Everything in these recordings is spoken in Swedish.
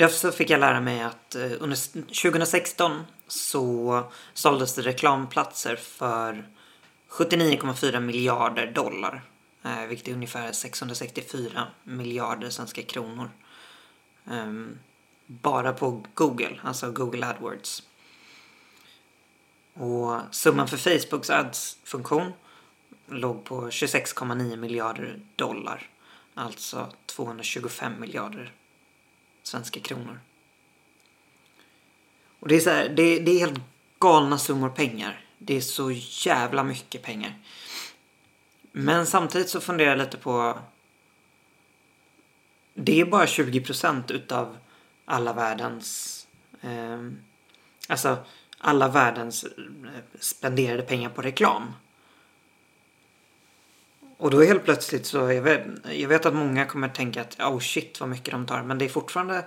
Därför så fick jag lära mig att eh, under 2016 så såldes det reklamplatser för 79,4 miljarder dollar. Eh, vilket är ungefär 664 miljarder svenska kronor. Ehm, bara på Google, alltså Google AdWords. Och summan för Facebooks ads-funktion låg på 26,9 miljarder dollar. Alltså 225 miljarder svenska kronor. Och det är så här, det, det är helt galna summor pengar. Det är så jävla mycket pengar. Men samtidigt så funderar jag lite på det är bara 20 procent utav alla världens eh, alltså alla världens eh, spenderade pengar på reklam. Och då helt plötsligt så, jag vet, jag vet att många kommer tänka att oh shit vad mycket de tar. Men det är fortfarande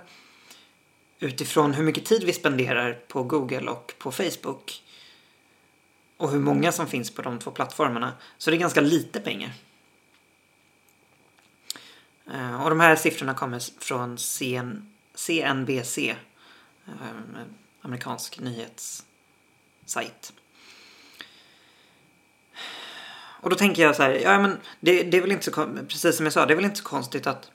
utifrån hur mycket tid vi spenderar på Google och på Facebook och hur många som finns på de två plattformarna så det är ganska lite pengar. Eh, och de här siffrorna kommer från CN, CNBC, eh, amerikansk nyhetssajt. Och då tänker jag så här, ja men det, det är väl inte så, precis som jag sa, det är väl inte så konstigt att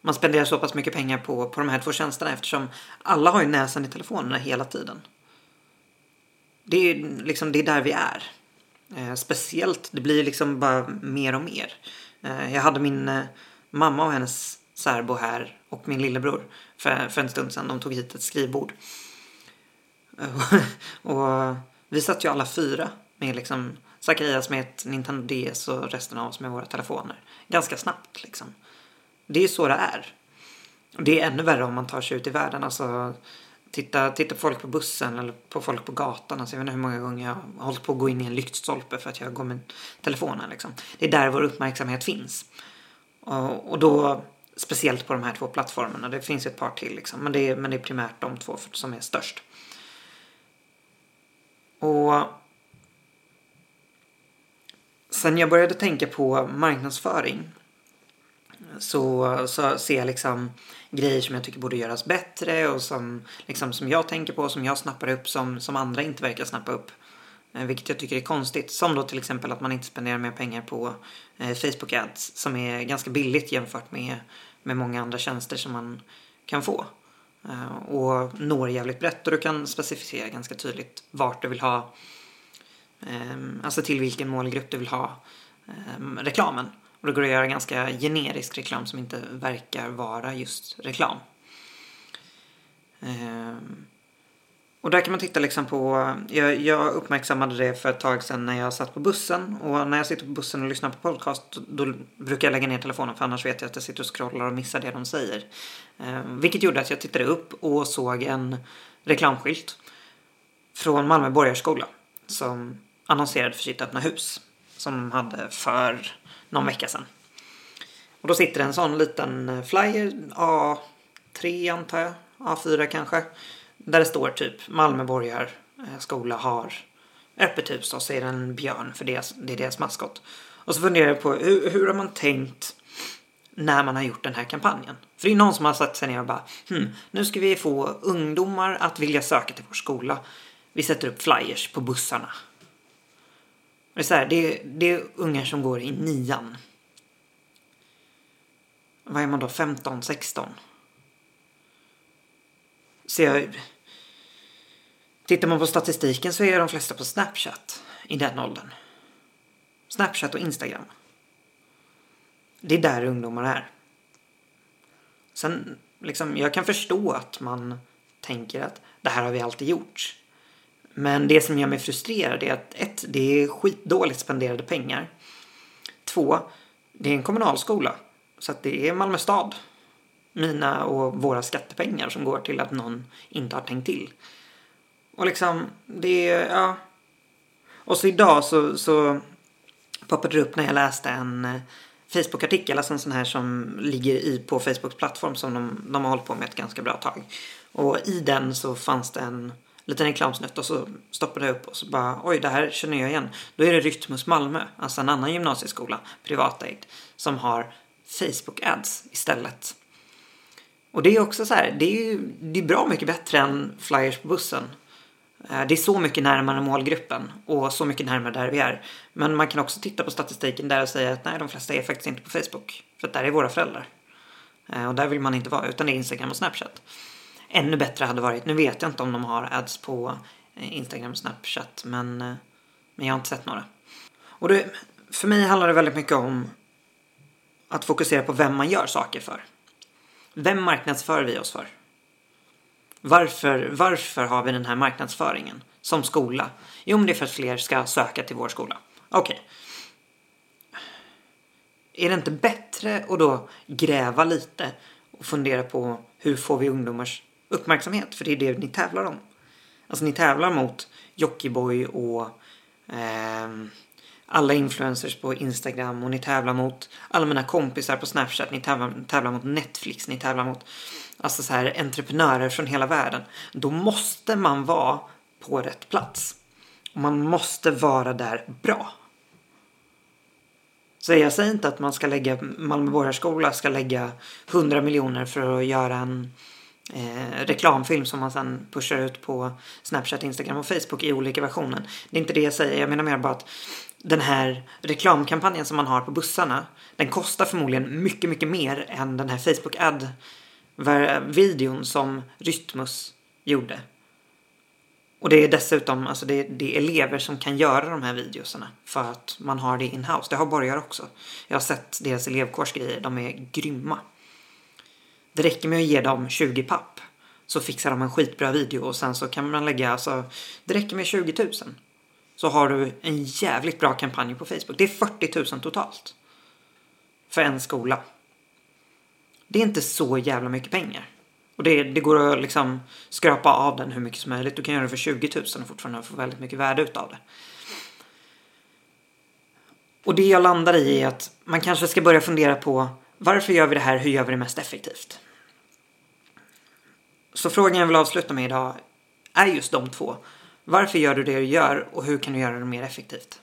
man spenderar så pass mycket pengar på, på de här två tjänsterna eftersom alla har ju näsan i telefonerna hela tiden. Det är liksom, det är där vi är. Eh, speciellt, det blir liksom bara mer och mer. Eh, jag hade min eh, mamma och hennes särbo här och min lillebror för, för en stund sedan. De tog hit ett skrivbord. Eh, och vi satt ju alla fyra med liksom Zacharias med ett Nintendo DS och resten av oss med våra telefoner. Ganska snabbt liksom. Det är så det är. Och det är ännu värre om man tar sig ut i världen. Alltså, titta, titta på folk på bussen eller på folk på gatan. Alltså, jag vet inte hur många gånger jag har hållit på att gå in i en lyktstolpe för att jag går med telefonen. Liksom. Det är där vår uppmärksamhet finns. Och, och då speciellt på de här två plattformarna. Det finns ett par till liksom. Men det är, men det är primärt de två som är störst. Och sen jag började tänka på marknadsföring så, så ser jag liksom grejer som jag tycker borde göras bättre och som, liksom, som jag tänker på, som jag snappar upp som, som andra inte verkar snappa upp. Eh, vilket jag tycker är konstigt. Som då till exempel att man inte spenderar mer pengar på eh, Facebook Ads som är ganska billigt jämfört med, med många andra tjänster som man kan få. Eh, och når jävligt brett och du kan specificera ganska tydligt vart du vill ha, eh, Ehm, alltså till vilken målgrupp du vill ha ehm, reklamen. Och det går att göra ganska generisk reklam som inte verkar vara just reklam. Ehm, och där kan man titta liksom på, jag, jag, uppmärksammade det för ett tag sedan när jag satt på bussen och när jag sitter på bussen och lyssnar på podcast då brukar jag lägga ner telefonen för annars vet jag att jag sitter och scrollar och missar det de säger. Eh, vilket gjorde att jag tittade upp och såg en reklamskylt från Malmö Borgarskola som annonserade för sitt öppna hus som de hade för någon vecka sedan. Och då sitter en sån liten eh, flyer, A3 antar jag, A4 kanske. Där det står typ Malmöborgar eh, skola har öppet hus och så är det en björn för det, det är deras maskot. Och så funderar jag på hur, hur har man tänkt när man har gjort den här kampanjen? För det är någon som har satt sig ner och bara hmm, nu ska vi få ungdomar att vilja söka till vår skola. Vi sätter upp flyers på bussarna det är, så här, det, det är ungar som går i nian. Vad är man då? 15, 16? Så jag... Tittar man på statistiken så är de flesta på Snapchat i den åldern. Snapchat och Instagram. Det är där ungdomar är. Sen, liksom, jag kan förstå att man tänker att det här har vi alltid gjort. Men det som gör mig frustrerad är att ett, det är skitdåligt spenderade pengar. Två, det är en kommunalskola. Så att det är Malmö stad. Mina och våra skattepengar som går till att någon inte har tänkt till. Och liksom, det är, ja. Och så idag så, så poppade det upp när jag läste en eh, Facebook-artikel, alltså en sån här som ligger i på Facebooks plattform som de, de har hållit på med ett ganska bra tag. Och i den så fanns det en liten reklamsnutt och så stoppade jag upp och så bara oj det här känner jag igen. Då är det Rytmus Malmö, alltså en annan gymnasieskola, privatägd, som har Facebook ads istället. Och det är också så här, det är ju det är bra mycket bättre än flyers på bussen. Eh, det är så mycket närmare målgruppen och så mycket närmare där vi är. Men man kan också titta på statistiken där och säga att nej, de flesta är faktiskt inte på Facebook. För att där är våra föräldrar. Eh, och där vill man inte vara, utan det är Instagram och Snapchat. Ännu bättre hade varit, nu vet jag inte om de har ads på eh, Instagram och Snapchat, men, eh, men jag har inte sett några. Och det, för mig handlar det väldigt mycket om att fokusera på vem man gör saker för. Vem marknadsför vi oss för? Varför, varför har vi den här marknadsföringen som skola? Jo, men det är för att fler ska söka till vår skola. Okej. Är det inte bättre att då gräva lite och fundera på hur får vi ungdomars uppmärksamhet? För det är det ni tävlar om. Alltså ni tävlar mot Jockiboi och eh, alla influencers på Instagram och ni tävlar mot alla mina kompisar på Snapchat. Ni tävlar, tävlar mot Netflix. Ni tävlar mot alltså så här, entreprenörer från hela världen. Då måste man vara på rätt plats. Och man måste vara där bra. Så jag säger inte att man ska lägga, Malmö Borgarskola ska lägga 100 miljoner för att göra en eh, reklamfilm som man sen pushar ut på Snapchat, Instagram och Facebook i olika versioner. Det är inte det jag säger, jag menar mer bara att den här reklamkampanjen som man har på bussarna, den kostar förmodligen mycket, mycket mer än den här Facebook ad-videon som Rytmus gjorde. Och det är dessutom alltså det, det är elever som kan göra de här videosarna för att man har det in-house. Det har borgar också. Jag har sett deras elevkårsgrejer, de är grymma. Det räcker med att ge dem 20 papp så fixar de en skitbra video och sen så kan man lägga, alltså det räcker med 20 000 så har du en jävligt bra kampanj på Facebook. Det är 40 000 totalt. För en skola. Det är inte så jävla mycket pengar. Och det, det går att liksom skrapa av den hur mycket som möjligt. Du kan göra det för 20 000 och fortfarande få väldigt mycket värde utav det. Och det jag landar i är att man kanske ska börja fundera på varför gör vi det här? Hur gör vi det mest effektivt? Så frågan jag vill avsluta med idag är just de två. Varför gör du det du gör och hur kan du göra det mer effektivt?